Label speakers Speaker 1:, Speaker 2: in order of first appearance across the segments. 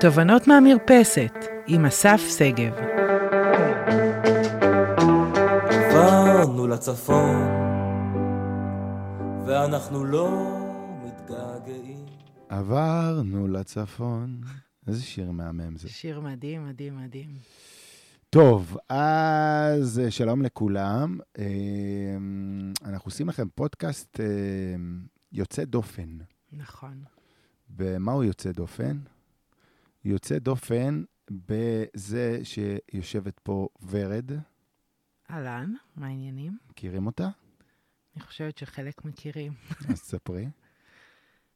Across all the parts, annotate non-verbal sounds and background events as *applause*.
Speaker 1: תובנות מהמרפסת, עם אסף שגב.
Speaker 2: עברנו לצפון, ואנחנו לא מתגעגעים.
Speaker 3: עברנו לצפון. איזה שיר מהמם זה.
Speaker 1: שיר מדהים, מדהים, מדהים.
Speaker 3: טוב, אז אה, שלום לכולם. אה, אנחנו עושים לכם פודקאסט אה, יוצא דופן.
Speaker 1: נכון.
Speaker 3: במה הוא יוצא דופן? יוצא דופן בזה שיושבת פה ורד,
Speaker 1: אהלן, מה העניינים?
Speaker 3: מכירים אותה?
Speaker 1: אני חושבת שחלק מכירים. *laughs*
Speaker 3: אז ספרי,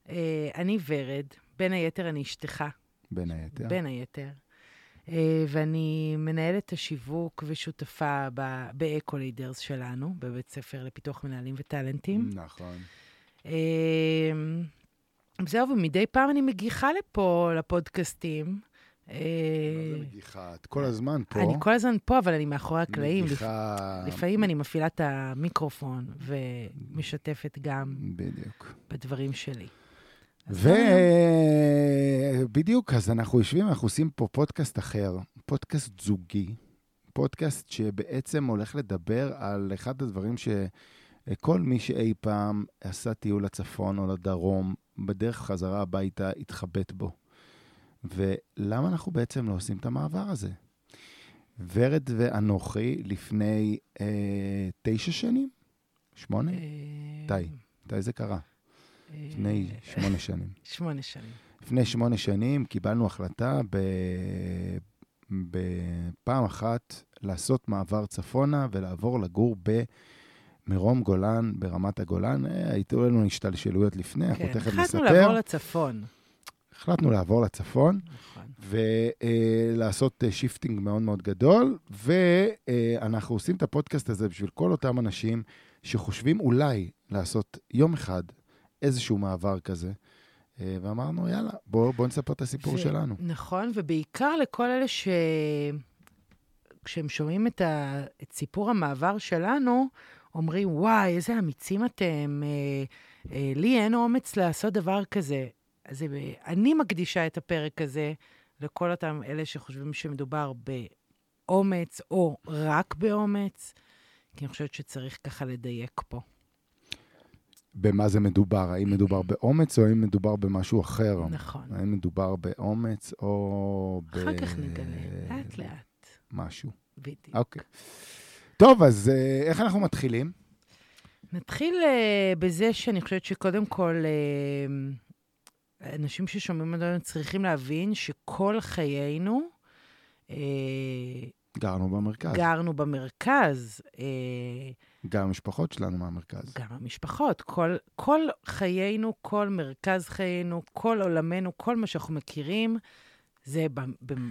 Speaker 1: אה, אני ורד, בין היתר אני אשתך,
Speaker 3: בין היתר.
Speaker 1: בין היתר. אה, ואני מנהלת השיווק ושותפה באקו-לידרס שלנו, בבית ספר לפיתוח מנהלים וטאלנטים.
Speaker 3: נכון.
Speaker 1: אה, זהו, ומדי פעם אני מגיחה לפה, לפודקאסטים. אה,
Speaker 3: מה זה מגיחה? את כל הזמן פה.
Speaker 1: אני כל הזמן פה, אבל אני מאחורי הקלעים.
Speaker 3: מגיחה...
Speaker 1: לפעמים אני מפעילה את המיקרופון ומשתפת גם
Speaker 3: בדיוק.
Speaker 1: בדברים שלי.
Speaker 3: ובדיוק, אז אנחנו יושבים, אנחנו עושים פה פודקאסט אחר, פודקאסט זוגי, פודקאסט שבעצם הולך לדבר על אחד הדברים שכל מי שאי פעם עשה טיול לצפון או לדרום, בדרך חזרה הביתה, התחבט בו. ולמה אנחנו בעצם לא עושים את המעבר הזה? ורד ואנוכי לפני אה, תשע שנים? שמונה?
Speaker 1: אה,
Speaker 3: מתי? מתי זה קרה?
Speaker 1: אה,
Speaker 3: לפני שמונה שנים. *laughs*
Speaker 1: שמונה שנים.
Speaker 3: לפני שמונה שנים קיבלנו החלטה ב... בפעם אחת לעשות מעבר צפונה ולעבור לגור במרום גולן, ברמת הגולן. אה, הייתו לנו השתלשלויות לפני, אנחנו
Speaker 1: כן,
Speaker 3: תכף
Speaker 1: החלטנו
Speaker 3: נספר.
Speaker 1: לעבור לצפון.
Speaker 3: החלטנו לעבור לצפון
Speaker 1: נכון.
Speaker 3: ולעשות shifting מאוד מאוד גדול, ואנחנו עושים את הפודקאסט הזה בשביל כל אותם אנשים שחושבים אולי לעשות יום אחד איזשהו מעבר כזה. אה, ואמרנו, יאללה, בואו בוא נספר את הסיפור
Speaker 1: ו-
Speaker 3: שלנו.
Speaker 1: נכון, ובעיקר לכל אלה ש... כשהם שומעים את, ה... את סיפור המעבר שלנו, אומרים, וואי, איזה אמיצים אתם, אה, אה, לי אין אומץ לעשות דבר כזה. אז אה, אני מקדישה את הפרק הזה לכל אותם אלה שחושבים שמדובר באומץ, או רק באומץ, כי אני חושבת שצריך ככה לדייק פה.
Speaker 3: במה זה מדובר? האם מדובר באומץ או האם מדובר במשהו אחר?
Speaker 1: נכון.
Speaker 3: האם מדובר באומץ או ב...
Speaker 1: אחר כך נגלה, לאט-לאט,
Speaker 3: משהו.
Speaker 1: בדיוק.
Speaker 3: אוקיי. טוב, אז אה, איך אנחנו מתחילים?
Speaker 1: נתחיל uh, בזה שאני חושבת שקודם כל, uh, אנשים ששומעים אותנו צריכים להבין שכל חיינו uh,
Speaker 3: גרנו במרכז.
Speaker 1: גרנו במרכז, uh,
Speaker 3: גם המשפחות שלנו מהמרכז.
Speaker 1: גם המשפחות, כל, כל חיינו, כל מרכז חיינו, כל עולמנו, כל מה שאנחנו מכירים, זה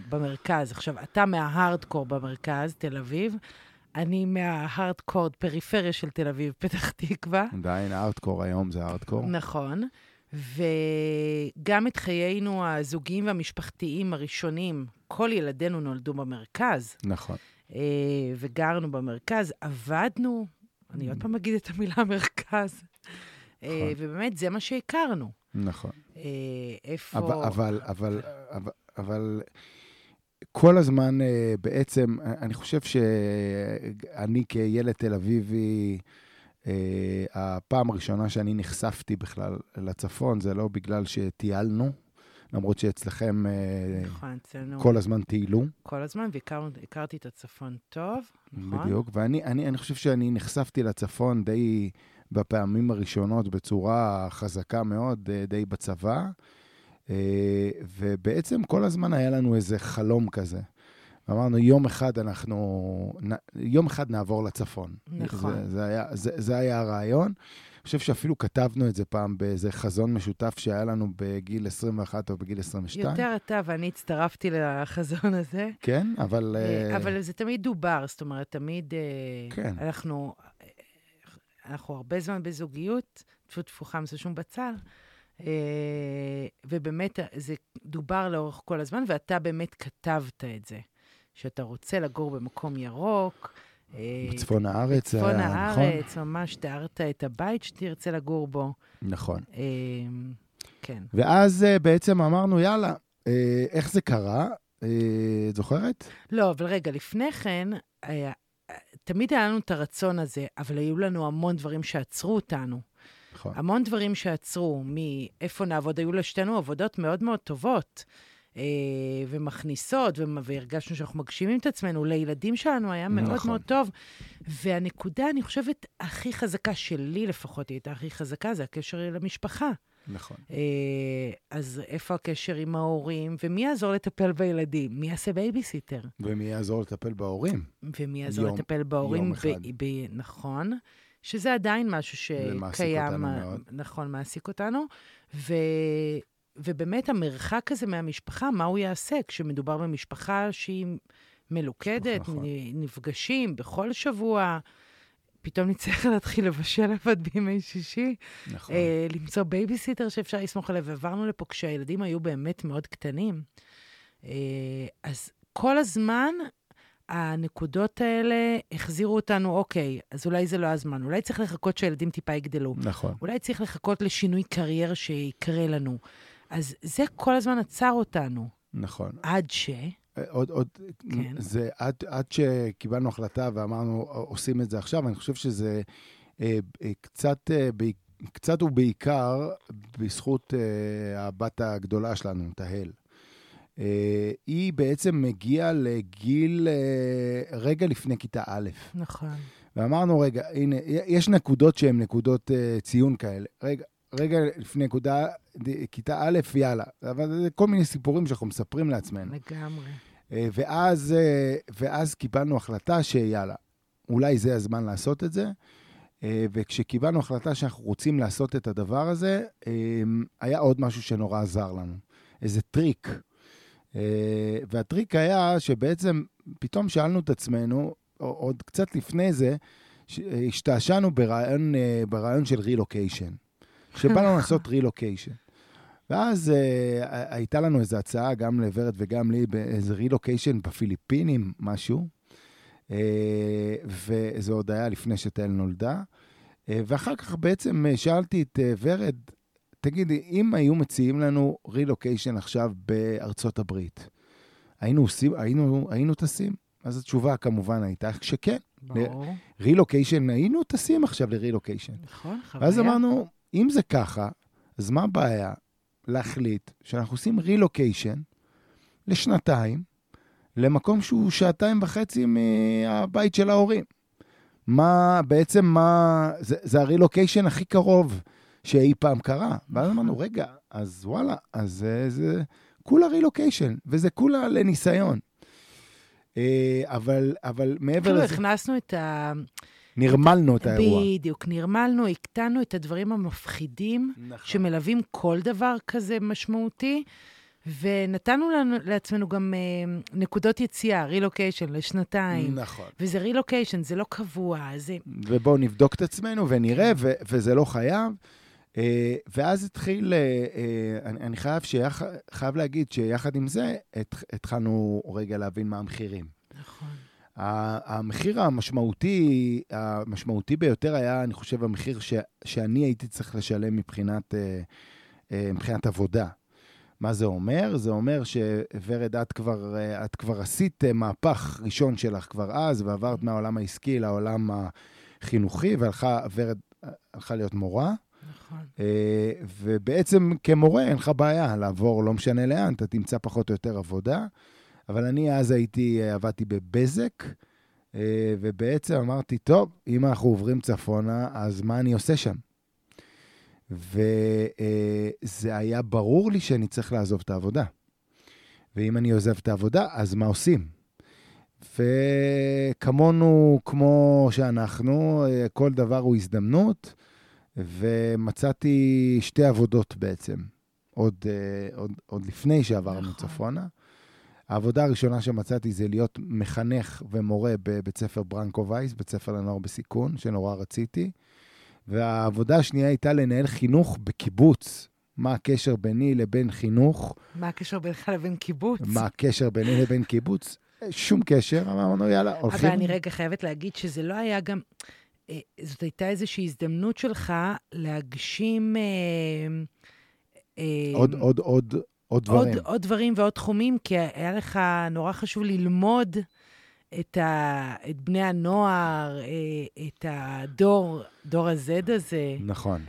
Speaker 1: במרכז. עכשיו, אתה מההארדקור במרכז, תל אביב, אני מההארדקור, פריפריה של תל אביב, פתח תקווה.
Speaker 3: עדיין הארדקור היום זה הארדקור.
Speaker 1: נכון. וגם את חיינו הזוגיים והמשפחתיים הראשונים, כל ילדינו נולדו במרכז,
Speaker 3: נכון.
Speaker 1: אה, וגרנו במרכז, עבדנו, אני עוד פעם אגיד את המילה מרכז, אה,
Speaker 3: נכון.
Speaker 1: ובאמת זה מה שהכרנו.
Speaker 3: נכון.
Speaker 1: אה, איפה...
Speaker 3: אבל, אבל, אבל, אבל כל הזמן אה, בעצם, אני חושב שאני כילד תל אביבי, אה, הפעם הראשונה שאני נחשפתי בכלל לצפון, זה לא בגלל שטיילנו, למרות שאצלכם אה,
Speaker 1: נכון, אצלנו
Speaker 3: כל הזמן טיילו.
Speaker 1: כל הזמן, והכרתי את הצפון טוב, נכון?
Speaker 3: בדיוק, ואני אני, אני חושב שאני נחשפתי לצפון די בפעמים הראשונות בצורה חזקה מאוד, אה, די בצבא, אה, ובעצם כל הזמן היה לנו איזה חלום כזה. אמרנו, יום אחד אנחנו, יום אחד נעבור לצפון.
Speaker 1: נכון.
Speaker 3: זה, זה, היה, זה, זה היה הרעיון. אני חושב שאפילו כתבנו את זה פעם באיזה חזון משותף שהיה לנו בגיל 21 או בגיל 22.
Speaker 1: יותר אתה ואני הצטרפתי לחזון הזה.
Speaker 3: כן, אבל...
Speaker 1: אה,
Speaker 3: אה,
Speaker 1: אבל זה תמיד דובר, זאת אומרת, תמיד אה,
Speaker 3: כן.
Speaker 1: אנחנו, אה, אנחנו הרבה זמן בזוגיות, טפו טפו חם זה שום בצל, אה, ובאמת זה דובר לאורך כל הזמן, ואתה באמת כתבת את זה, שאתה רוצה לגור במקום ירוק. אה,
Speaker 3: בצפון הארץ.
Speaker 1: בצפון
Speaker 3: היה- נכון?
Speaker 1: הארץ, ממש תיארת את הבית שתרצה לגור בו.
Speaker 3: נכון.
Speaker 1: אה, כן.
Speaker 3: ואז אה, בעצם אמרנו, יאללה, אה, איך זה קרה? אה, את זוכרת?
Speaker 1: לא, אבל רגע, לפני כן, היה, תמיד היה לנו את הרצון הזה, אבל היו לנו המון דברים שעצרו אותנו.
Speaker 3: נכון.
Speaker 1: המון דברים שעצרו, מאיפה נעבוד, היו לשתינו עבודות מאוד מאוד טובות. אה, ומכניסות, ומ- והרגשנו שאנחנו מגשימים את עצמנו. לילדים שלנו היה מאוד
Speaker 3: נכון.
Speaker 1: מאוד טוב. והנקודה, אני חושבת, הכי חזקה, שלי לפחות היא הייתה הכי חזקה, זה הקשר למשפחה.
Speaker 3: נכון.
Speaker 1: אה, אז איפה הקשר עם ההורים, ומי יעזור לטפל בילדים? מי יעשה בייביסיטר?
Speaker 3: ומי יעזור לטפל בהורים?
Speaker 1: ומי יעזור
Speaker 3: יום-
Speaker 1: לטפל בהורים?
Speaker 3: יום אחד.
Speaker 1: ב, ב, נכון, שזה עדיין משהו
Speaker 3: זה מעסיק
Speaker 1: שקיים,
Speaker 3: אותנו
Speaker 1: אה,
Speaker 3: מאוד.
Speaker 1: נכון, מעסיק אותנו. ו, ובאמת, המרחק הזה מהמשפחה, מה הוא יעשה כשמדובר במשפחה שהיא מלוכדת,
Speaker 3: נכון.
Speaker 1: נפגשים בכל שבוע, פתאום נצטרך להתחיל לבשל לבד בימי שישי.
Speaker 3: נכון.
Speaker 1: אה, למצוא בייביסיטר שאפשר לסמוך עליו. ועברנו לפה כשהילדים היו באמת מאוד קטנים. אה, אז כל הזמן הנקודות האלה החזירו אותנו, אוקיי, אז אולי זה לא הזמן, אולי צריך לחכות שהילדים טיפה יגדלו.
Speaker 3: נכון.
Speaker 1: אולי צריך לחכות לשינוי קריירה שיקרה לנו. אז זה כל הזמן עצר אותנו,
Speaker 3: נכון.
Speaker 1: עד ש...
Speaker 3: אה, עוד, עוד,
Speaker 1: כן.
Speaker 3: זה עד, עד שקיבלנו החלטה ואמרנו, עושים את זה עכשיו, אני חושב שזה אה, אה, קצת, אה, ב, קצת ובעיקר בזכות אה, הבת הגדולה שלנו, תהל. אה, היא בעצם מגיעה לגיל אה, רגע לפני כיתה א'.
Speaker 1: נכון.
Speaker 3: ואמרנו, רגע, הנה, יש נקודות שהן נקודות uh, ציון כאלה. רגע, רגע לפני נקודה, כיתה א', יאללה. אבל זה כל מיני סיפורים שאנחנו מספרים לעצמנו.
Speaker 1: לגמרי.
Speaker 3: אה, ואז, אה, ואז קיבלנו החלטה שיאללה, אולי זה הזמן לעשות את זה. אה, וכשקיבלנו החלטה שאנחנו רוצים לעשות את הדבר הזה, אה, היה עוד משהו שנורא עזר לנו, איזה טריק. אה, והטריק היה שבעצם פתאום שאלנו את עצמנו, עוד קצת לפני זה, אה, השתעשענו ברעיון, אה, ברעיון של רילוקיישן. שבא לנו לעשות *laughs* רילוקיישן. ואז אה, הייתה לנו איזו הצעה, גם לוורד וגם לי, באיזה רילוקיישן בפיליפינים, משהו. אה, וזה עוד היה לפני שתהל נולדה. אה, ואחר כך בעצם שאלתי את אה, ורד, תגידי, אם היו מציעים לנו רילוקיישן עכשיו בארצות הברית, היינו עושים, היינו, היינו טסים? אז התשובה כמובן הייתה שכן.
Speaker 1: ברור.
Speaker 3: רילוקיישן, היינו טסים עכשיו לרילוקיישן.
Speaker 1: נכון, חוויה.
Speaker 3: ואז אמרנו, אם זה ככה, אז מה הבעיה להחליט שאנחנו עושים רילוקיישן לשנתיים, למקום שהוא שעתיים וחצי מהבית של ההורים? מה, בעצם מה, זה, זה הרילוקיישן הכי קרוב שאי פעם קרה. ואז אמרנו, רגע, אז וואלה, אז זה, כולה רילוקיישן, וזה כולה לניסיון. אה, אבל, אבל מעבר
Speaker 1: כאילו
Speaker 3: לזה,
Speaker 1: הכנסנו את ה...
Speaker 3: נרמלנו את האירוע.
Speaker 1: בדיוק, נרמלנו, הקטנו את הדברים המפחידים
Speaker 3: נכון.
Speaker 1: שמלווים כל דבר כזה משמעותי, ונתנו לנו, לעצמנו גם אה, נקודות יציאה, רילוקיישן לשנתיים.
Speaker 3: נכון.
Speaker 1: וזה רילוקיישן, זה לא קבוע, זה...
Speaker 3: ובואו נבדוק את עצמנו ונראה, ו- וזה לא חייב. אה, ואז התחיל, אה, אה, אני, אני חייב, שיח, חייב להגיד שיחד עם זה, הת, התחלנו רגע להבין מה המחירים.
Speaker 1: נכון.
Speaker 3: המחיר המשמעותי, המשמעותי ביותר היה, אני חושב, המחיר ש, שאני הייתי צריך לשלם מבחינת, מבחינת עבודה. מה זה אומר? זה אומר שוורד, את כבר, את כבר עשית מהפך ראשון שלך כבר אז, ועברת מהעולם העסקי לעולם החינוכי, והלכה, ורד הלכה להיות מורה.
Speaker 1: נכון.
Speaker 3: אה, ובעצם כמורה אין לך בעיה לעבור, לא משנה לאן, אתה תמצא פחות או יותר עבודה. אבל אני אז הייתי, אה, עבדתי בבזק, אה, ובעצם אמרתי, טוב, אם אנחנו עוברים צפונה, אז מה אני עושה שם? וזה היה ברור לי שאני צריך לעזוב את העבודה. ואם אני עוזב את העבודה, אז מה עושים? וכמונו, כמו שאנחנו, כל דבר הוא הזדמנות, ומצאתי שתי עבודות בעצם, עוד, אה, עוד, עוד לפני שעברנו
Speaker 1: נכון.
Speaker 3: צפונה. העבודה הראשונה שמצאתי זה להיות מחנך ומורה בבית ספר ברנקו וייס, בית ספר לנוער בסיכון, שנורא רציתי. והעבודה השנייה הייתה לנהל חינוך בקיבוץ. מה הקשר ביני לבין חינוך?
Speaker 1: מה הקשר בינך לבין קיבוץ?
Speaker 3: מה הקשר ביני לבין קיבוץ? שום קשר, אמרנו, יאללה, הולכים.
Speaker 1: אבל אני רגע חייבת להגיד שזה לא היה גם... אה, זאת הייתה איזושהי הזדמנות שלך להגשים... אה, אה,
Speaker 3: עוד, עוד, עוד, עוד דברים.
Speaker 1: עוד, עוד דברים ועוד תחומים, כי היה לך נורא חשוב ללמוד את, ה, את בני הנוער, את הדור, דור ה-Z הזה.
Speaker 3: נכון.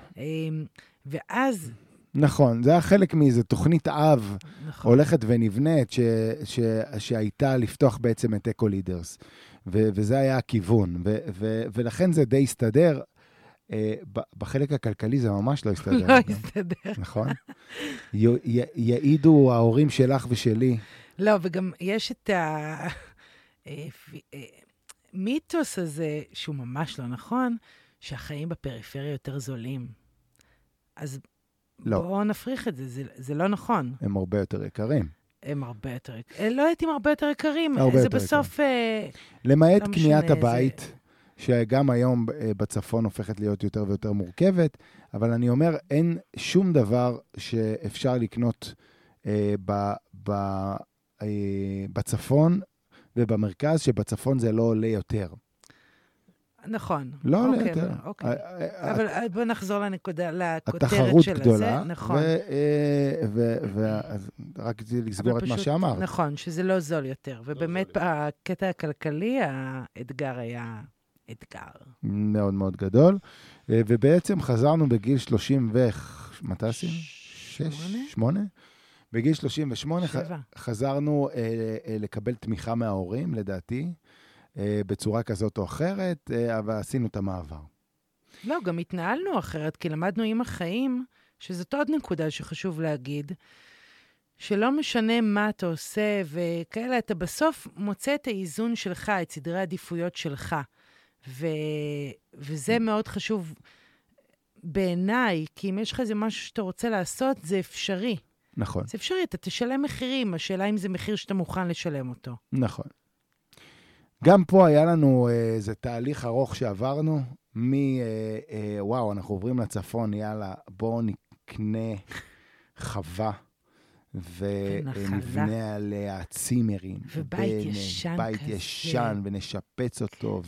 Speaker 1: ואז,
Speaker 3: נכון, זה היה חלק מאיזו תוכנית אב
Speaker 1: נכון,
Speaker 3: הולכת ונבנית, ש, ש, שהייתה לפתוח בעצם את אקו לידרס. ו, וזה היה הכיוון, ו, ו, ולכן זה די הסתדר. אה, ב- בחלק הכלכלי זה ממש לא הסתדר.
Speaker 1: לא. הסתדר.
Speaker 3: נכון? יעידו ההורים שלך ושלי.
Speaker 1: לא, וגם יש את המיתוס הזה, שהוא ממש לא נכון, שהחיים בפריפריה יותר זולים. אז
Speaker 3: לא.
Speaker 1: בואו נפריך את זה, זה, זה לא נכון.
Speaker 3: הם הרבה יותר יקרים.
Speaker 1: הם הרבה יותר, אה, לא אם הרבה יותר יקרים.
Speaker 3: הרבה
Speaker 1: זה
Speaker 3: יותר
Speaker 1: בסוף... אה,
Speaker 3: למעט
Speaker 1: לא משנה,
Speaker 3: קניית
Speaker 1: זה-
Speaker 3: הבית, שגם היום אה, בצפון הופכת להיות יותר ויותר מורכבת, אבל אני אומר, אין שום דבר שאפשר לקנות אה, ב, ב, אה, בצפון ובמרכז, שבצפון זה לא עולה יותר.
Speaker 1: נכון.
Speaker 3: לא עולה
Speaker 1: אוקיי,
Speaker 3: יותר.
Speaker 1: אוקיי. אבל אה, בואו נחזור לנקודה, לכותרת
Speaker 3: התחרות
Speaker 1: של
Speaker 3: גדולה,
Speaker 1: הזה. נכון.
Speaker 3: ורק רציתי לסגור את מה שאמרת.
Speaker 1: נכון, שזה לא זול יותר. ובאמת, בקטע הכלכלי, האתגר היה אתגר.
Speaker 3: מאוד מאוד גדול. אה, ובעצם חזרנו בגיל 30 ו... מתי עשינו? שש?
Speaker 1: שמונה?
Speaker 3: שמונה? בגיל 38 ח-
Speaker 1: שבע.
Speaker 3: חזרנו אה, אה, לקבל תמיכה מההורים, לדעתי, אה, בצורה כזאת או אחרת, אה, אבל עשינו את המעבר.
Speaker 1: לא, גם התנהלנו אחרת, כי למדנו עם החיים, שזאת עוד נקודה שחשוב להגיד, שלא משנה מה אתה עושה וכאלה, אתה בסוף מוצא את האיזון שלך, את סדרי העדיפויות שלך. ו... וזה מאוד חשוב בעיניי, כי אם יש לך איזה משהו שאתה רוצה לעשות, זה אפשרי.
Speaker 3: נכון,
Speaker 1: זה אפשרי, אתה תשלם מחירים, השאלה אם זה מחיר שאתה מוכן לשלם אותו.
Speaker 3: נכון. גם פה היה לנו אה, איזה תהליך ארוך שעברנו, מ... אה, אה, וואו, אנחנו עוברים לצפון, יאללה, בואו נקנה חווה. ונבנה עליה צימרים.
Speaker 1: ובית ישן
Speaker 3: בית
Speaker 1: כזה.
Speaker 3: ישן, ונשפץ אותו,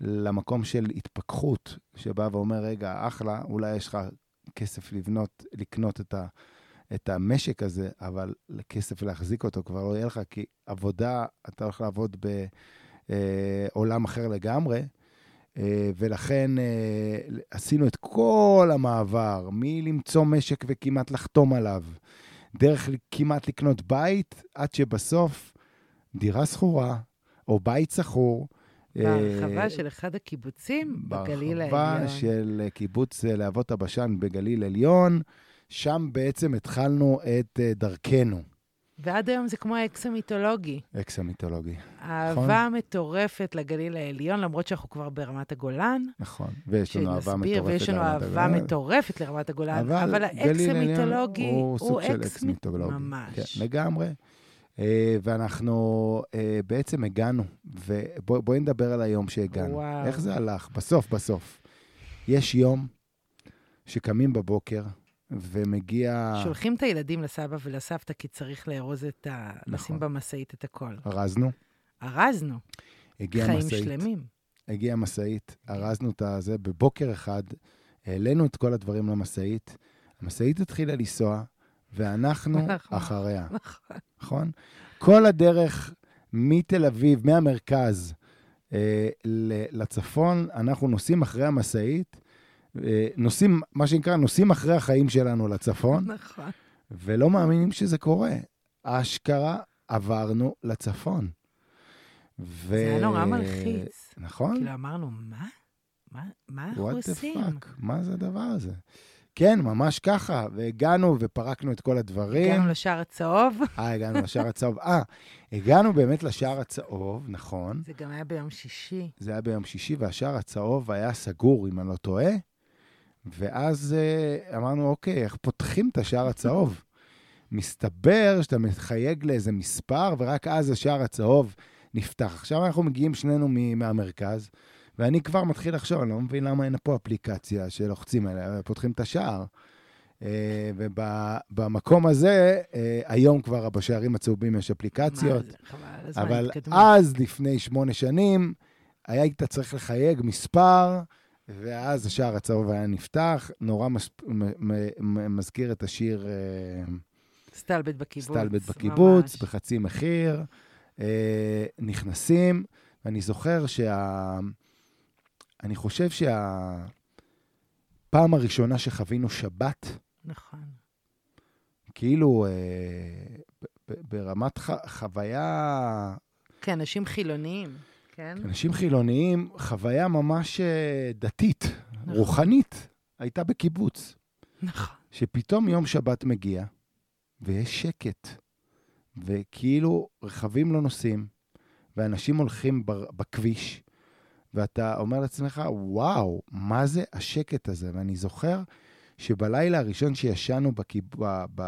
Speaker 3: ולמקום של התפכחות, שבא ואומר, רגע, אחלה, אולי יש לך כסף לבנות, לקנות את, ה, את המשק הזה, אבל כסף להחזיק אותו כבר לא יהיה לך, כי עבודה, אתה הולך לעבוד בעולם אחר לגמרי. אה, ולכן אה, עשינו את כל המעבר, מלמצוא משק וכמעט לחתום עליו, דרך כמעט לקנות בית, עד שבסוף דירה שכורה, או בית שכור.
Speaker 1: בהרחבה
Speaker 3: אה,
Speaker 1: של אחד הקיבוצים בגליל
Speaker 3: בהרחבה
Speaker 1: העליון.
Speaker 3: של קיבוץ אה, להבות הבשן בגליל עליון, שם בעצם התחלנו את אה, דרכנו,
Speaker 1: ועד היום זה כמו האקס המיתולוגי.
Speaker 3: אקס המיתולוגי.
Speaker 1: אהבה מטורפת לגליל העליון, למרות שאנחנו כבר ברמת הגולן.
Speaker 3: נכון, ויש לנו אהבה מטורפת.
Speaker 1: ויש לנו
Speaker 3: לרמת
Speaker 1: אהבה
Speaker 3: הגולן.
Speaker 1: מטורפת לרמת הגולן,
Speaker 3: אבל
Speaker 1: אבל האקס
Speaker 3: גליל עליון
Speaker 1: המיתולוגי
Speaker 3: הוא סוג של
Speaker 1: אקס
Speaker 3: אקס מיתולוגי.
Speaker 1: ממש.
Speaker 3: כן, לגמרי. אה, ואנחנו אה, בעצם הגענו, ובואי נדבר על היום שהגענו.
Speaker 1: וואו.
Speaker 3: איך זה הלך? בסוף, בסוף. יש יום שקמים בבוקר, ומגיע...
Speaker 1: שולחים את הילדים לסבא ולסבתא כי צריך לארוז את ה...
Speaker 3: נכון.
Speaker 1: לשים במשאית את הכל.
Speaker 3: ארזנו,
Speaker 1: ארזנו,
Speaker 3: הגיעה
Speaker 1: חיים
Speaker 3: משאית.
Speaker 1: שלמים.
Speaker 3: הגיעה משאית, ארזנו את הזה בבוקר אחד, העלינו את כל הדברים למשאית, המשאית התחילה לנסוע, ואנחנו *laughs*
Speaker 1: נכון.
Speaker 3: אחריה,
Speaker 1: נכון.
Speaker 3: נכון? כל הדרך מתל אביב, מהמרכז אה, לצפון, אנחנו נוסעים אחרי המשאית, נוסעים, מה שנקרא, נוסעים אחרי החיים שלנו לצפון,
Speaker 1: נכון.
Speaker 3: ולא מאמינים שזה קורה. אשכרה עברנו לצפון. ו...
Speaker 1: זה היה נורא מלחיץ.
Speaker 3: נכון?
Speaker 1: כאילו אמרנו, מה? מה, מה אנחנו
Speaker 3: what the
Speaker 1: עושים?
Speaker 3: fuck, מה זה הדבר הזה? כן, ממש ככה, והגענו ופרקנו את כל הדברים.
Speaker 1: הגענו לשער הצהוב.
Speaker 3: אה, הגענו לשער הצהוב. אה, הגענו באמת לשער הצהוב, נכון.
Speaker 1: זה גם היה ביום שישי.
Speaker 3: זה היה ביום שישי, והשער הצהוב היה סגור, אם אני לא טועה. ואז אה, אמרנו, אוקיי, איך פותחים את השער הצהוב? מסתבר שאתה מחייג לאיזה מספר, ורק אז השער הצהוב נפתח. עכשיו אנחנו מגיעים שנינו מ- מהמרכז, ואני כבר מתחיל לחשוב, אני לא מבין למה אין פה אפליקציה שלוחצים עליה ופותחים את השער. אה, ובמקום הזה, אה, היום כבר בשערים הצהובים יש אפליקציות. אבל. אז, לפני שמונה שנים, היית צריך לחייג מספר, ואז השער הצהוב היה נפתח. נורא מס... מ... מ... מ... מזכיר את השיר, אה,
Speaker 1: סטלבט בקיבוץ.
Speaker 3: סטלבט בקיבוץ,
Speaker 1: ממש.
Speaker 3: בחצי מחיר, אה, נכנסים, ואני זוכר שה... אני חושב שהפעם הראשונה שחווינו שבת,
Speaker 1: נכון.
Speaker 3: כאילו אה, ברמת ח- חוויה,
Speaker 1: כאנשים חילוניים, כן?
Speaker 3: אנשים חילוניים, חוויה ממש אה, דתית,
Speaker 1: נכון.
Speaker 3: רוחנית, הייתה בקיבוץ.
Speaker 1: נכון.
Speaker 3: שפתאום יום שבת מגיע, ויש שקט, וכאילו רכבים לא נוסעים, ואנשים הולכים בכביש, ואתה אומר לעצמך, וואו, מה זה השקט הזה? ואני זוכר שבלילה הראשון שישנו בקיב... ב... ב...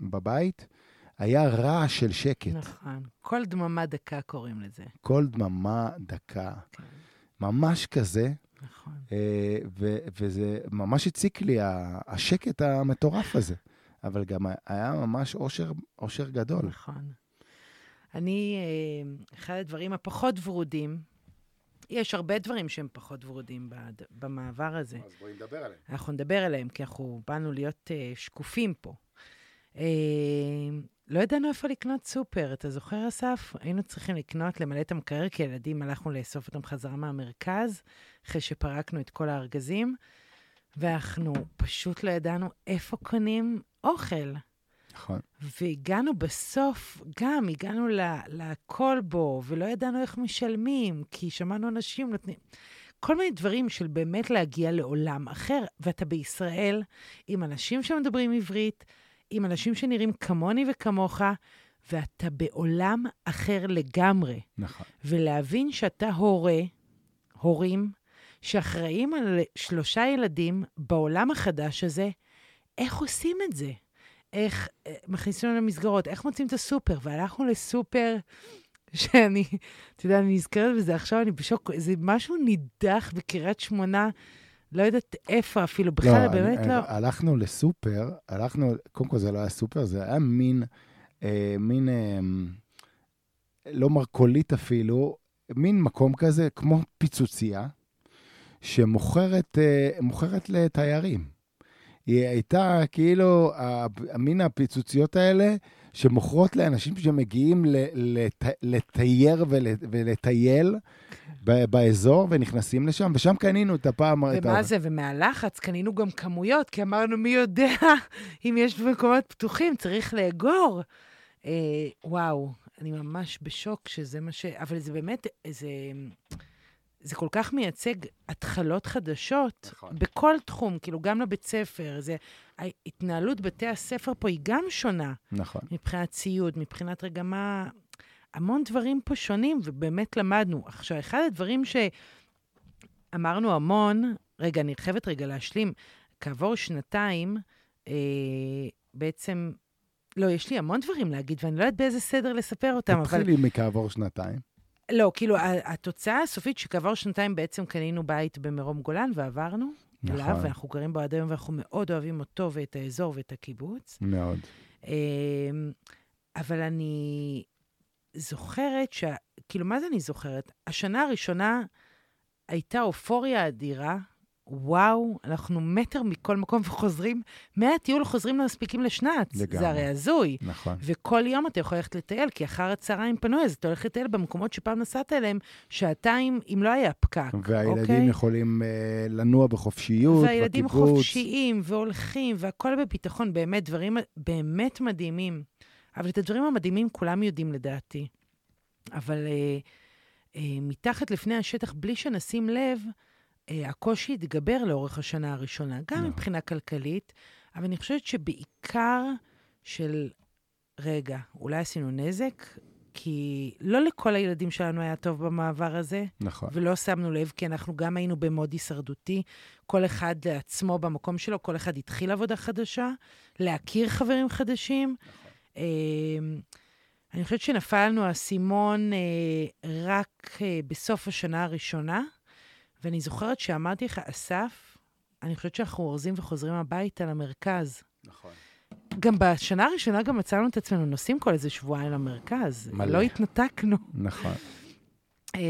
Speaker 3: בבית, היה רעש של שקט.
Speaker 1: נכון. כל דממה דקה קוראים לזה.
Speaker 3: כל דממה דקה.
Speaker 1: כן,
Speaker 3: ממש כזה,
Speaker 1: נכון.
Speaker 3: אה, ו- וזה ממש הציק לי, השקט המטורף הזה. אבל גם היה ממש אושר, אושר גדול.
Speaker 1: נכון. אני, אה, אחד הדברים הפחות ורודים, יש הרבה דברים שהם פחות ורודים במעבר הזה.
Speaker 3: אז בואי נדבר עליהם.
Speaker 1: אנחנו נדבר עליהם, כי אנחנו באנו להיות uh, שקופים פה. לא ידענו איפה לקנות סופר. אתה זוכר, אסף? היינו צריכים לקנות, למלא את המקרר, כי ילדים הלכנו לאסוף אותם חזרה מהמרכז, אחרי שפרקנו את כל הארגזים, ואנחנו פשוט לא ידענו איפה קונים אוכל.
Speaker 3: נכון.
Speaker 1: והגענו בסוף, גם הגענו לקולבו, ולא ידענו איך משלמים, כי שמענו אנשים נותנים... כל מיני דברים של באמת להגיע לעולם אחר, ואתה בישראל עם אנשים שמדברים עברית, עם אנשים שנראים כמוני וכמוך, ואתה בעולם אחר לגמרי.
Speaker 3: נכון.
Speaker 1: ולהבין שאתה הורה, הורים, שאחראים על שלושה ילדים בעולם החדש הזה, איך עושים את זה? איך אה, מכניסים אותם למסגרות, איך מוצאים את הסופר? והלכנו לסופר, שאני, אתה יודע, אני נזכרת בזה עכשיו, אני בשוק, זה משהו נידח בקריית שמונה, לא יודעת איפה אפילו, בכלל,
Speaker 3: לא,
Speaker 1: באמת
Speaker 3: אני-
Speaker 1: לא.
Speaker 3: הלכנו לסופר, הלכנו, קודם כל זה לא היה סופר, זה היה מין, אה, מין, אה, לא מרכולית אפילו, מין מקום כזה, כמו פיצוצייה, שמוכרת אה, לתיירים. היא הייתה כאילו, מין הפיצוציות האלה, שמוכרות לאנשים שמגיעים לת- לתייר ול- ולטייל ב- באזור, ונכנסים לשם, ושם קנינו את הפעם... את
Speaker 1: ומה
Speaker 3: ה-
Speaker 1: זה, ומהלחץ קנינו גם כמויות, כי אמרנו, מי יודע *laughs* אם יש מקומות פתוחים, צריך לאגור. אה, וואו, אני ממש בשוק שזה מה ש... אבל זה באמת, זה, זה כל כך מייצג התחלות חדשות
Speaker 3: נכון.
Speaker 1: בכל תחום, כאילו, גם לבית ספר. זה, התנהלות בתי הספר פה היא גם שונה,
Speaker 3: נכון.
Speaker 1: מבחינת ציוד, מבחינת רגע מה... המון דברים פה שונים, ובאמת למדנו. עכשיו, אחד הדברים שאמרנו המון, רגע, אני חייבת רגע להשלים, כעבור שנתיים, אה, בעצם, לא, יש לי המון דברים להגיד, ואני לא יודעת באיזה סדר לספר אותם, אבל...
Speaker 3: תתחילי מכעבור שנתיים.
Speaker 1: לא, כאילו, התוצאה הסופית שכעבור שנתיים בעצם קנינו בית במרום גולן ועברנו
Speaker 3: נכון.
Speaker 1: אליו, ואנחנו גרים בו עד היום, ואנחנו מאוד אוהבים אותו ואת האזור ואת הקיבוץ.
Speaker 3: מאוד.
Speaker 1: אמ, אבל אני זוכרת ש... כאילו, מה זה אני זוכרת? השנה הראשונה הייתה אופוריה אדירה. וואו, אנחנו מטר מכל מקום וחוזרים, מהטיול חוזרים לא מספיקים לשנת.
Speaker 3: לגמרי.
Speaker 1: זה הרי הזוי.
Speaker 3: נכון.
Speaker 1: וכל יום אתה יכול ללכת לטייל, כי אחר הצהריים פנוי, אז אתה הולך לטייל במקומות שפעם נסעת אליהם, שעתיים, אם לא היה פקק,
Speaker 3: והילדים
Speaker 1: אוקיי?
Speaker 3: יכולים אה, לנוע בחופשיות,
Speaker 1: והילדים
Speaker 3: בקיבוץ.
Speaker 1: חופשיים והולכים, והכל בביטחון, באמת, דברים באמת מדהימים. אבל את הדברים המדהימים כולם יודעים לדעתי. אבל אה, אה, מתחת לפני השטח, בלי שנשים לב, הקושי התגבר לאורך השנה הראשונה, גם
Speaker 3: נכון.
Speaker 1: מבחינה כלכלית, אבל אני חושבת שבעיקר של, רגע, אולי עשינו נזק? כי לא לכל הילדים שלנו היה טוב במעבר הזה.
Speaker 3: נכון.
Speaker 1: ולא שמנו לב, כי אנחנו גם היינו במוד הישרדותי. כל אחד לעצמו במקום שלו, כל אחד התחיל עבודה חדשה, להכיר חברים חדשים. אה, אני חושבת שנפל לנו האסימון אה, רק אה, בסוף השנה הראשונה, ואני זוכרת שאמרתי לך, אסף, אני חושבת שאנחנו אורזים וחוזרים הביתה למרכז.
Speaker 3: נכון.
Speaker 1: גם בשנה הראשונה גם מצאנו את עצמנו נוסעים כל איזה שבועיים למרכז.
Speaker 3: מלא.
Speaker 1: לא התנתקנו.
Speaker 3: נכון.
Speaker 1: אה,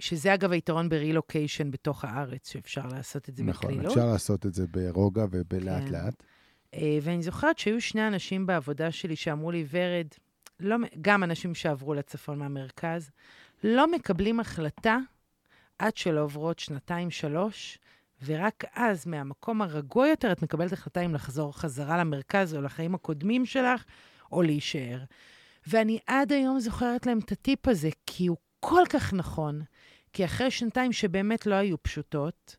Speaker 1: שזה אגב היתרון ברילוקיישן בתוך הארץ, שאפשר לעשות את זה
Speaker 3: נכון.
Speaker 1: בקלילות.
Speaker 3: אפשר לעשות את זה ברוגע ובלאט
Speaker 1: כן.
Speaker 3: לאט.
Speaker 1: אה, ואני זוכרת שהיו שני אנשים בעבודה שלי שאמרו לי, ורד, לא, גם אנשים שעברו לצפון מהמרכז, לא מקבלים החלטה עד שלא עוברות שנתיים-שלוש, ורק אז, מהמקום הרגוע יותר, את מקבלת החלטה אם לחזור חזרה למרכז או לחיים הקודמים שלך, או להישאר. ואני עד היום זוכרת להם את הטיפ הזה, כי הוא כל כך נכון. כי אחרי שנתיים שבאמת לא היו פשוטות,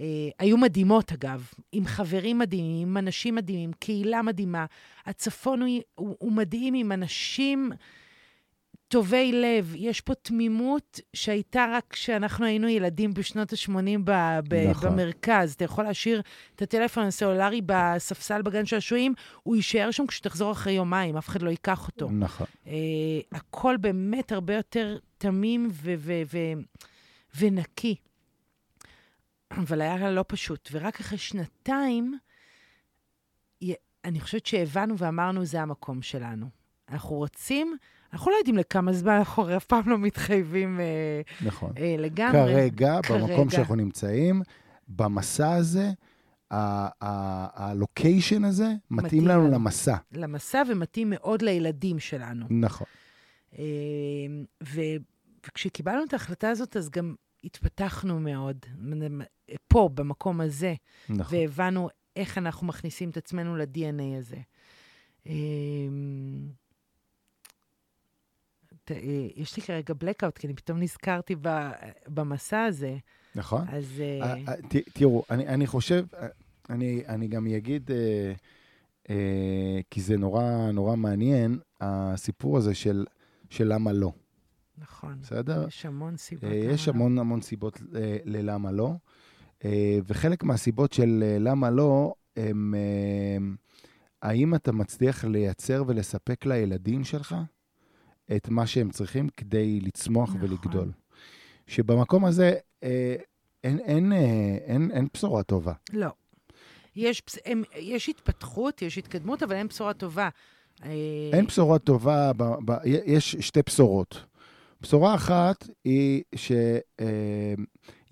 Speaker 1: אה, היו מדהימות אגב, עם חברים מדהימים, עם אנשים מדהימים, קהילה מדהימה. הצפון הוא, הוא, הוא מדהים עם אנשים טובי לב. יש פה תמימות שהייתה רק כשאנחנו היינו ילדים בשנות ה-80 ב- ב-
Speaker 3: נכון.
Speaker 1: במרכז. אתה יכול להשאיר את הטלפון הסלולרי בספסל בגן שעשועים, הוא יישאר שם כשתחזור אחרי יומיים, אף אחד לא ייקח אותו.
Speaker 3: נכון.
Speaker 1: אה, הכל באמת הרבה יותר תמים ו- ו- ו- ונקי. אבל היה לא פשוט. ורק אחרי שנתיים, אני חושבת שהבנו ואמרנו, זה המקום שלנו. אנחנו רוצים, אנחנו לא יודעים לכמה זמן, אנחנו אף פעם לא מתחייבים אה,
Speaker 3: נכון.
Speaker 1: אה, לגמרי.
Speaker 3: כרגע,
Speaker 1: כרגע.
Speaker 3: במקום שאנחנו נמצאים, במסע הזה, הלוקיישן הזה מתאים
Speaker 1: מתאים
Speaker 3: לנו
Speaker 1: לנו.
Speaker 3: למסע.
Speaker 1: למסע ומתאים מאוד לילדים שלנו.
Speaker 3: נכון.
Speaker 1: אה, ו- וכשקיבלנו את ההחלטה הזאת, אז גם התפתחנו מאוד. פה, במקום הזה,
Speaker 3: נכון.
Speaker 1: והבנו איך אנחנו מכניסים את עצמנו ל-DNA הזה. אה, אה, יש לי כרגע blackout, כי אני פתאום נזכרתי ב- במסע הזה,
Speaker 3: נכון.
Speaker 1: אז... אה,
Speaker 3: אה, אה, תראו, אני, חושב, אה, אני, גם אגיד, אה, אה, כי זה נורא נורא מעניין, הסיפור הזה של, למה לא,
Speaker 1: נכון.
Speaker 3: בסדר?
Speaker 1: יש המון סיבות.
Speaker 3: אה, יש
Speaker 1: לא.
Speaker 3: המון המון סיבות אה, ללמה לא, אה, וחלק מהסיבות של אה, למה לא, הם אה, האם אתה מצליח לייצר ולספק לילדים שלך את מה שהם צריכים כדי לצמוח
Speaker 1: נכון.
Speaker 3: ולגדול. שבמקום הזה אה, אין, אין, אה, אין, אין בשורה טובה.
Speaker 1: לא. יש, הם, יש התפתחות, יש התקדמות, אבל אין בשורה טובה. אה,
Speaker 3: אין בשורה טובה, ב, ב, יש שתי בשורות. בשורה אחת היא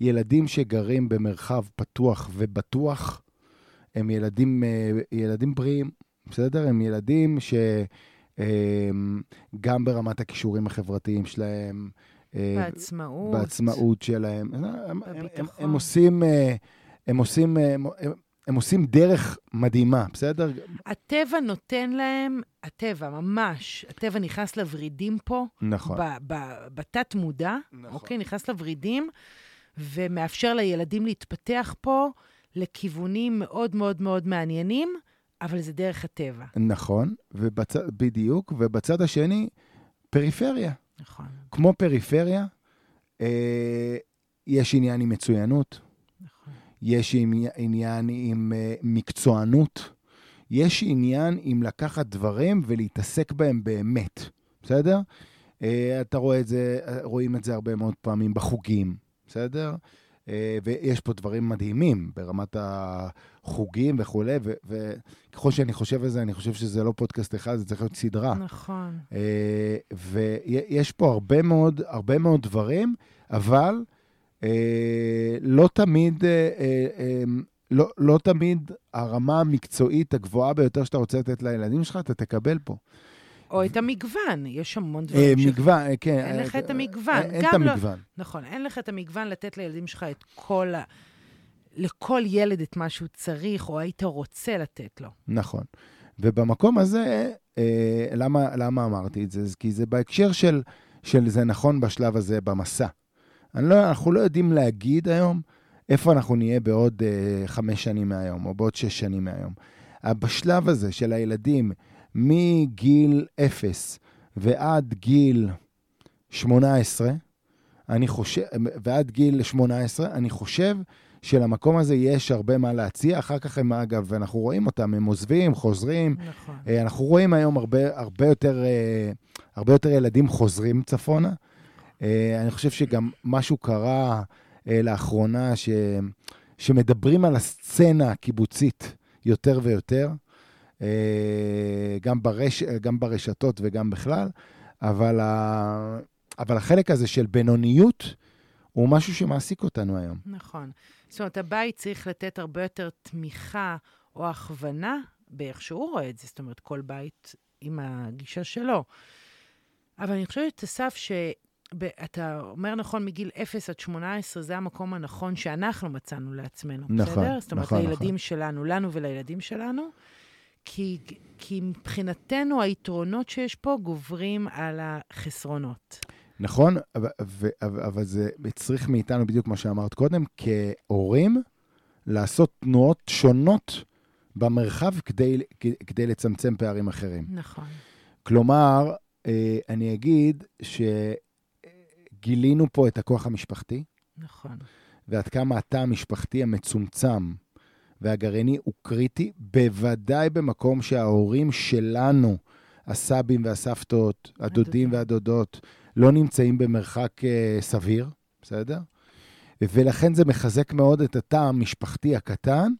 Speaker 3: שילדים שגרים במרחב פתוח ובטוח, הם ילדים, אה, ילדים בריאים, בסדר? הם ילדים שגם ברמת הכישורים החברתיים שלהם, אה,
Speaker 1: בעצמאות.
Speaker 3: בעצמאות שלהם, הם, הם, הם,
Speaker 1: בביטחון.
Speaker 3: הם עושים, אה, הם עושים, אה, הם, הם, הם עושים דרך מדהימה, בסדר?
Speaker 1: הטבע נותן להם, הטבע, ממש, הטבע נכנס לוורידים פה,
Speaker 3: נכון.
Speaker 1: בתת-מודע,
Speaker 3: נכון.
Speaker 1: אוקיי? נכנס לוורידים, ומאפשר לילדים להתפתח פה לכיוונים מאוד מאוד מאוד מעניינים, אבל זה דרך הטבע.
Speaker 3: נכון, ובצ... בדיוק, ובצד השני, פריפריה.
Speaker 1: נכון,
Speaker 3: כמו פריפריה, אה, יש עניין עם מצוינות,
Speaker 1: נכון.
Speaker 3: יש עני- עניין עם אה, מקצוענות, יש עניין עם לקחת דברים ולהתעסק בהם באמת, בסדר? אה, אתה רואה את זה, אה, רואים את זה הרבה מאוד פעמים בחוגים, בסדר? אה, ויש פה דברים מדהימים ברמת החוגים וכולי, וככל שאני חושב על זה, אני חושב שזה לא פודקאסט אחד, זה צריך להיות סדרה.
Speaker 1: נכון.
Speaker 3: אה, ויש פה הרבה מאוד, הרבה מאוד דברים, אבל אה, לא תמיד, אה, לא, לא תמיד הרמה המקצועית הגבוהה ביותר שאתה רוצה לתת לילדים שלך, אתה תקבל פה.
Speaker 1: או את המגוון, יש המון
Speaker 3: אה,
Speaker 1: דברים.
Speaker 3: מגוון, אה, כן.
Speaker 1: אין
Speaker 3: אה,
Speaker 1: לך את המגוון,
Speaker 3: אין- את
Speaker 1: לא-
Speaker 3: המגוון.
Speaker 1: נכון, אין לך את המגוון לתת לילדים שלך את כל ה... לכל ילד את מה שהוא צריך, או היית רוצה לתת לו.
Speaker 3: נכון. ובמקום הזה, למה, למה אמרתי את זה? כי זה בהקשר של, של זה נכון בשלב הזה במסע. לא, אנחנו לא יודעים להגיד היום איפה אנחנו נהיה בעוד אה, חמש שנים מהיום, או בעוד שש שנים מהיום. בשלב הזה של הילדים, מגיל אפס ועד גיל 18, אני חושב, ועד גיל 18, אני חושב שלמקום הזה יש הרבה מה להציע. אחר כך הם, אגב, ואנחנו רואים אותם, הם עוזבים, חוזרים.
Speaker 1: נכון.
Speaker 3: אה, אנחנו רואים היום הרבה, הרבה, יותר, אה, הרבה יותר ילדים חוזרים צפונה. אה, אני חושב שגם משהו קרה לאחרונה, ש, שמדברים על הסצנה הקיבוצית יותר ויותר, גם, ברש, גם ברשתות וגם בכלל, אבל, ה, אבל החלק הזה של בינוניות הוא משהו שמעסיק אותנו היום.
Speaker 1: נכון. זאת אומרת, הבית צריך לתת הרבה יותר תמיכה או הכוונה באיך שהוא רואה את זה, זאת אומרת, כל בית עם הגישה שלו. אבל אני חושבת, אסף, שאתה אומר נכון, מגיל 0 עד 18, זה המקום הנכון שאנחנו מצאנו לעצמנו,
Speaker 3: נכון,
Speaker 1: בסדר? זאת אומרת,
Speaker 3: נכון,
Speaker 1: לילדים
Speaker 3: נכון.
Speaker 1: שלנו, לנו ולילדים שלנו. כי, כי מבחינתנו היתרונות שיש פה גוברים על החסרונות.
Speaker 3: נכון, אבל, אבל זה צריך מאיתנו בדיוק מה שאמרת קודם, כהורים, לעשות תנועות שונות במרחב כדי, כדי לצמצם פערים אחרים.
Speaker 1: נכון.
Speaker 3: כלומר, אה, אני אגיד שגילינו פה את הכוח המשפחתי,
Speaker 1: נכון.
Speaker 3: ועד כמה התא המשפחתי המצומצם והגרעיני הוא קריטי, בוודאי במקום שההורים שלנו, הסבים והסבתות, הדודים. והדודות, לא נמצאים במרחק אה, סביר, בסדר? ולכן זה מחזק מאוד את התא המשפחתי הקטן.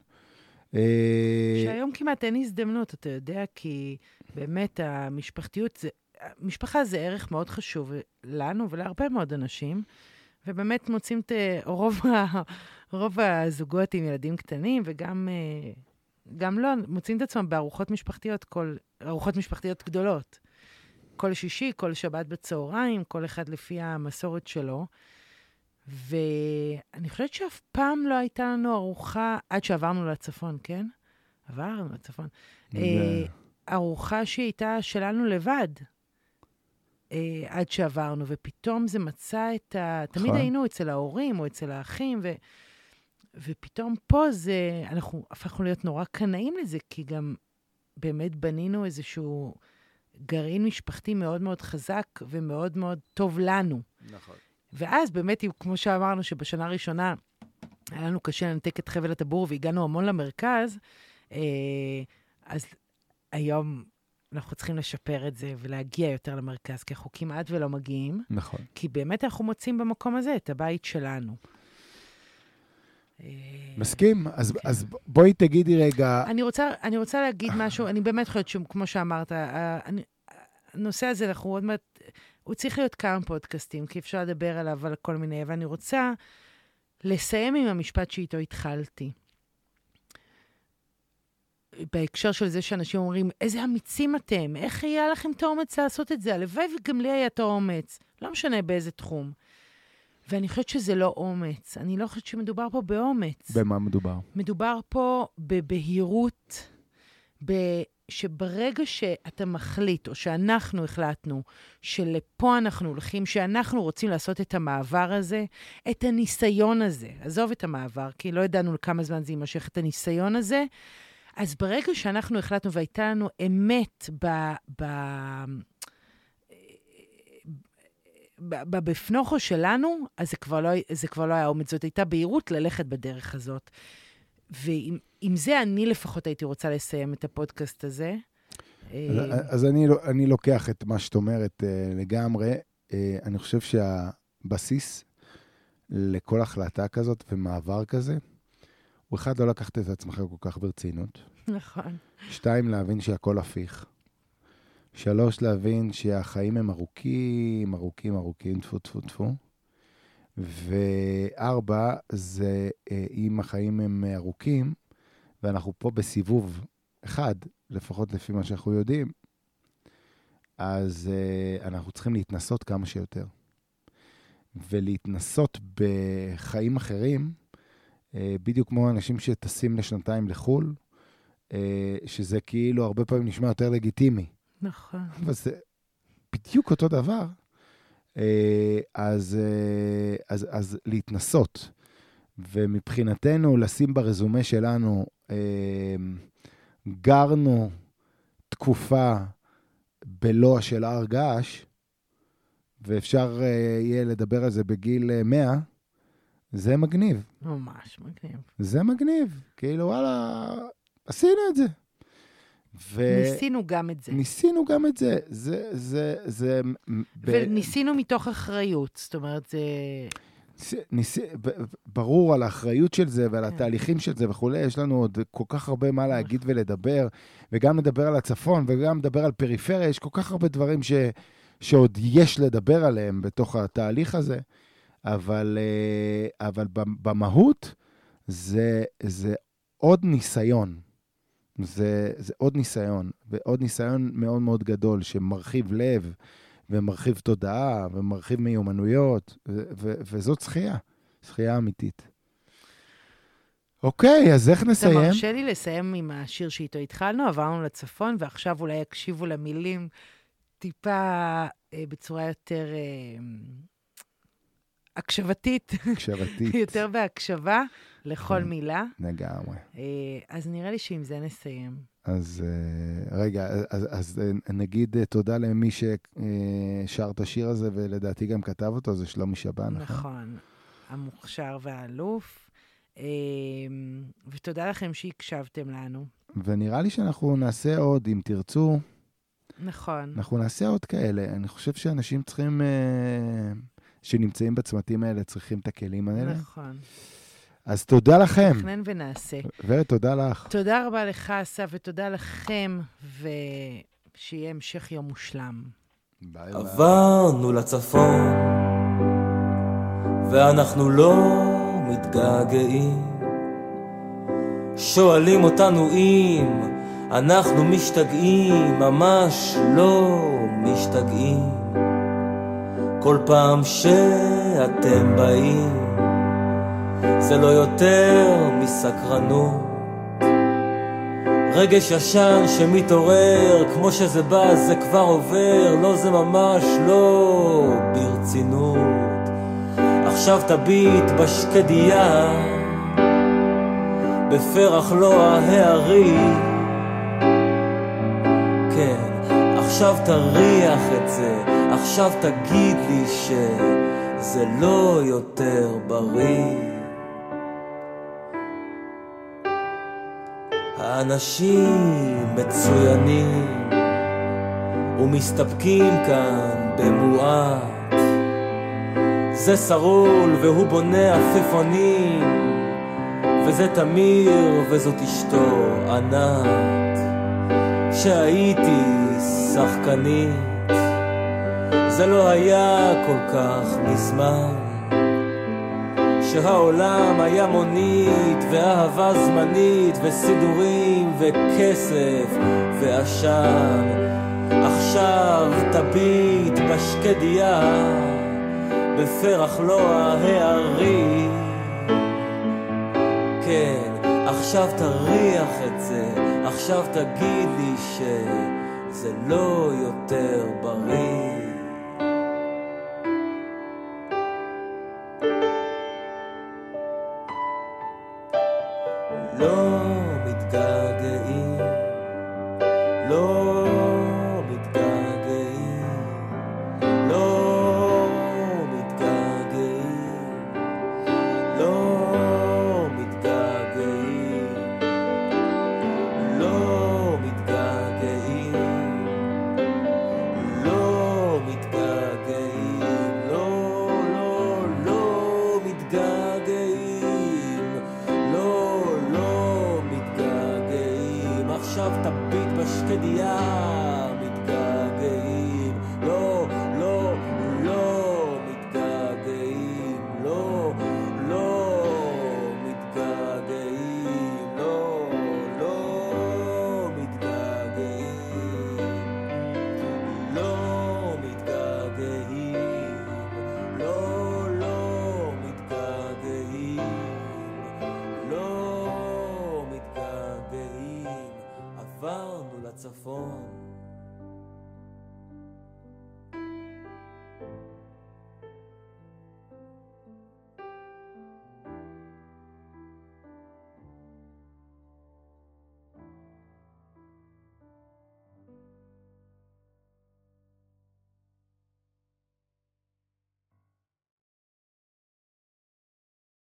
Speaker 3: אה,
Speaker 1: שהיום כמעט אין הזדמנות, אתה יודע, כי באמת המשפחתיות, זה, משפחה זה ערך מאוד חשוב לנו ולהרבה מאוד אנשים, ובאמת מוצאים את רוב, ה, רוב הזוגות עם ילדים קטנים, וגם אה, גם לא, מוצאים את עצמם בארוחות משפחתיות, כל, ארוחות משפחתיות גדולות. כל שישי, כל שבת בצהריים, כל אחד לפי המסורת שלו. ואני חושבת שאף פעם לא הייתה לנו ארוחה, עד שעברנו לצפון, כן? עברנו לצפון. אה, ארוחה שהייתה שלנו לבד, אה, עד שעברנו, ופתאום זה מצא את ה... תמיד
Speaker 3: נכון.
Speaker 1: היינו אצל ההורים או אצל האחים, ו... ופתאום פה זה, אנחנו הפכנו להיות נורא קנאים לזה, כי גם באמת בנינו איזשהו גרעין משפחתי מאוד מאוד חזק ומאוד מאוד טוב לנו.
Speaker 3: נכון.
Speaker 1: ואז באמת, כמו שאמרנו, שבשנה הראשונה היה לנו קשה לנתק את חבל הטבור והגענו המון למרכז, אה, אז היום אנחנו צריכים לשפר את זה ולהגיע יותר למרכז, כי אנחנו כמעט ולא מגיעים,
Speaker 3: נכון.
Speaker 1: כי באמת אנחנו מוצאים במקום הזה את הבית שלנו. אה,
Speaker 3: מסכים? אז,
Speaker 1: כן.
Speaker 3: אז בואי תגידי רגע,
Speaker 1: אני רוצה, אני רוצה להגיד משהו, אני באמת חושבת שכמו שאמרת, ה- אני- הנושא הזה, אנחנו עוד מעט, הוא צריך להיות כמה פודקאסטים, כי אפשר לדבר עליו על כל מיני, ואני רוצה לסיים עם המשפט שאיתו התחלתי. בהקשר של זה שאנשים אומרים, איזה אמיצים אתם, איך יהיה לכם את האומץ לעשות את זה? הלוואי וגם לי היה את האומץ, לא משנה באיזה תחום. ואני חושבת שזה לא אומץ, אני לא חושבת שמדובר פה באומץ.
Speaker 3: במה מדובר?
Speaker 1: מדובר פה בבהירות, ב... שברגע שאתה מחליט, או שאנחנו החלטנו, שלפה אנחנו הולכים, שאנחנו רוצים לעשות את המעבר הזה, את הניסיון הזה, עזוב את המעבר, כי לא ידענו לכמה זמן זה יימשך, את הניסיון הזה, אז ברגע שאנחנו החלטנו והייתה לנו אמת ב... ב... בפנוכו שלנו, אז זה כבר, לא, זה כבר לא היה אומץ, זאת הייתה בהירות ללכת בדרך הזאת. ועם עם זה אני לפחות הייתי רוצה לסיים את הפודקאסט הזה.
Speaker 3: אז, אז אני, לא- אני לוקח את מה שאת אומרת אה, לגמרי. אה, אני חושב שהבסיס לכל החלטה כזאת ומעבר כזה, הוא אחד, לא לקחת את עצמך כל כך ברצינות.
Speaker 1: נכון.
Speaker 3: שתיים, להבין שהכל הפיך. שלוש, להבין שהחיים הם ארוכים, ארוכים, ארוכים, טפו, טפו, טפו. וארבע, זה אה, אם החיים הם ארוכים, ואנחנו פה בסיבוב אחד, לפחות לפי מה שאנחנו יודעים, אז אה, אנחנו צריכים להתנסות כמה שיותר. ולהתנסות בחיים אחרים, אה, בדיוק כמו אנשים שטסים לשנתיים לחו"ל, אה, שזה כאילו הרבה פעמים נשמע יותר לגיטימי.
Speaker 1: נכון. *laughs*
Speaker 3: אבל זה בדיוק אותו דבר. אה, אז, אה, אז, אז להתנסות. ומבחינתנו, לשים ברזומה שלנו, אה, גרנו תקופה בלוע של הר געש, ואפשר אה, יהיה לדבר על זה בגיל אה, 100, זה מגניב.
Speaker 1: ממש מגניב.
Speaker 3: זה מגניב. כאילו, וואלה, עשינו את זה. ו...
Speaker 1: ניסינו גם את זה.
Speaker 3: ניסינו גם את זה. זה, זה, זה... ב-
Speaker 1: וניסינו מתוך אחריות. זאת אומרת, זה...
Speaker 3: ניס- ניס... ב- ברור על האחריות של זה ועל
Speaker 1: כן.
Speaker 3: התהליכים של זה וכולי, יש לנו עוד כל כך הרבה מה להגיד ולדבר, וגם לדבר על הצפון וגם לדבר על פריפריה, יש כל כך הרבה דברים ש... שעוד יש לדבר עליהם בתוך התהליך הזה, אבל, אה, אבל במ- במהות זה, זה עוד ניסיון. זה, זה עוד ניסיון, ועוד ניסיון מאוד מאוד גדול שמרחיב לב, ומרחיב תודעה, ומרחיב מיומנויות, ו- ו- וזאת זכייה, זכייה אמיתית. אוקיי, אז איך
Speaker 1: אתה
Speaker 3: נסיים?
Speaker 1: מרשה לי לסיים עם השיר שאיתו התחלנו, עברנו לצפון, ועכשיו אולי יקשיבו למילים טיפה אה, בצורה יותר אה, הקשבתית,
Speaker 3: הקשבתית, *laughs*
Speaker 1: יותר בהקשבה לכל
Speaker 3: כן.
Speaker 1: מילה.
Speaker 3: לגמרי.
Speaker 1: אה, אז נראה לי שעם זה נסיים.
Speaker 3: אז אה, רגע, אז, אז אה, נגיד תודה למי ששר את השיר הזה, ולדעתי גם כתב אותו, זה שלומי שבן, נכון?
Speaker 1: נכון, המוכשר והאלוף. ותודה לכם שהקשבתם לנו.
Speaker 3: ונראה לי שאנחנו נעשה עוד, אם תרצו,
Speaker 1: נכון.
Speaker 3: אנחנו נעשה עוד כאלה. אני חושב שאנשים צריכים, אה, שנמצאים בצמתים האלה, צריכים את הכלים האלה.
Speaker 1: נכון.
Speaker 3: אז תודה לכם,
Speaker 1: תכנן ונעשה.
Speaker 3: ותודה לך.
Speaker 1: תודה רבה לך, אסף, ותודה לכם, ושיהיה המשך יום מושלם.
Speaker 3: ביי
Speaker 2: עברנו לצפון, ואנחנו לא מתגעגעים. שואלים אותנו אם אנחנו משתגעים, ממש לא משתגעים. כל פעם שאתם באים, זה לא יותר מסקרנות. רגש ישן שמתעורר, כמו שזה בא זה כבר עובר, לא זה ממש לא ברצינות. עכשיו תביט בשקדיה, בפרח לא ההרים. כן, עכשיו תריח את זה, עכשיו תגיד לי שזה לא יותר בריא. האנשים מצוינים ומסתפקים כאן במועט. זה סרול והוא בונה עפיפונים, וזה תמיר וזאת אשתו ענת. שהייתי שחקנית, זה לא היה כל כך מזמן. שהעולם היה מונית ואהבה זמנית וסידורים וכסף ועשן. עכשיו תביט בשקדיה בפרח לא ההרים כן, עכשיו תריח את זה עכשיו תגיד לי שזה לא יותר בריא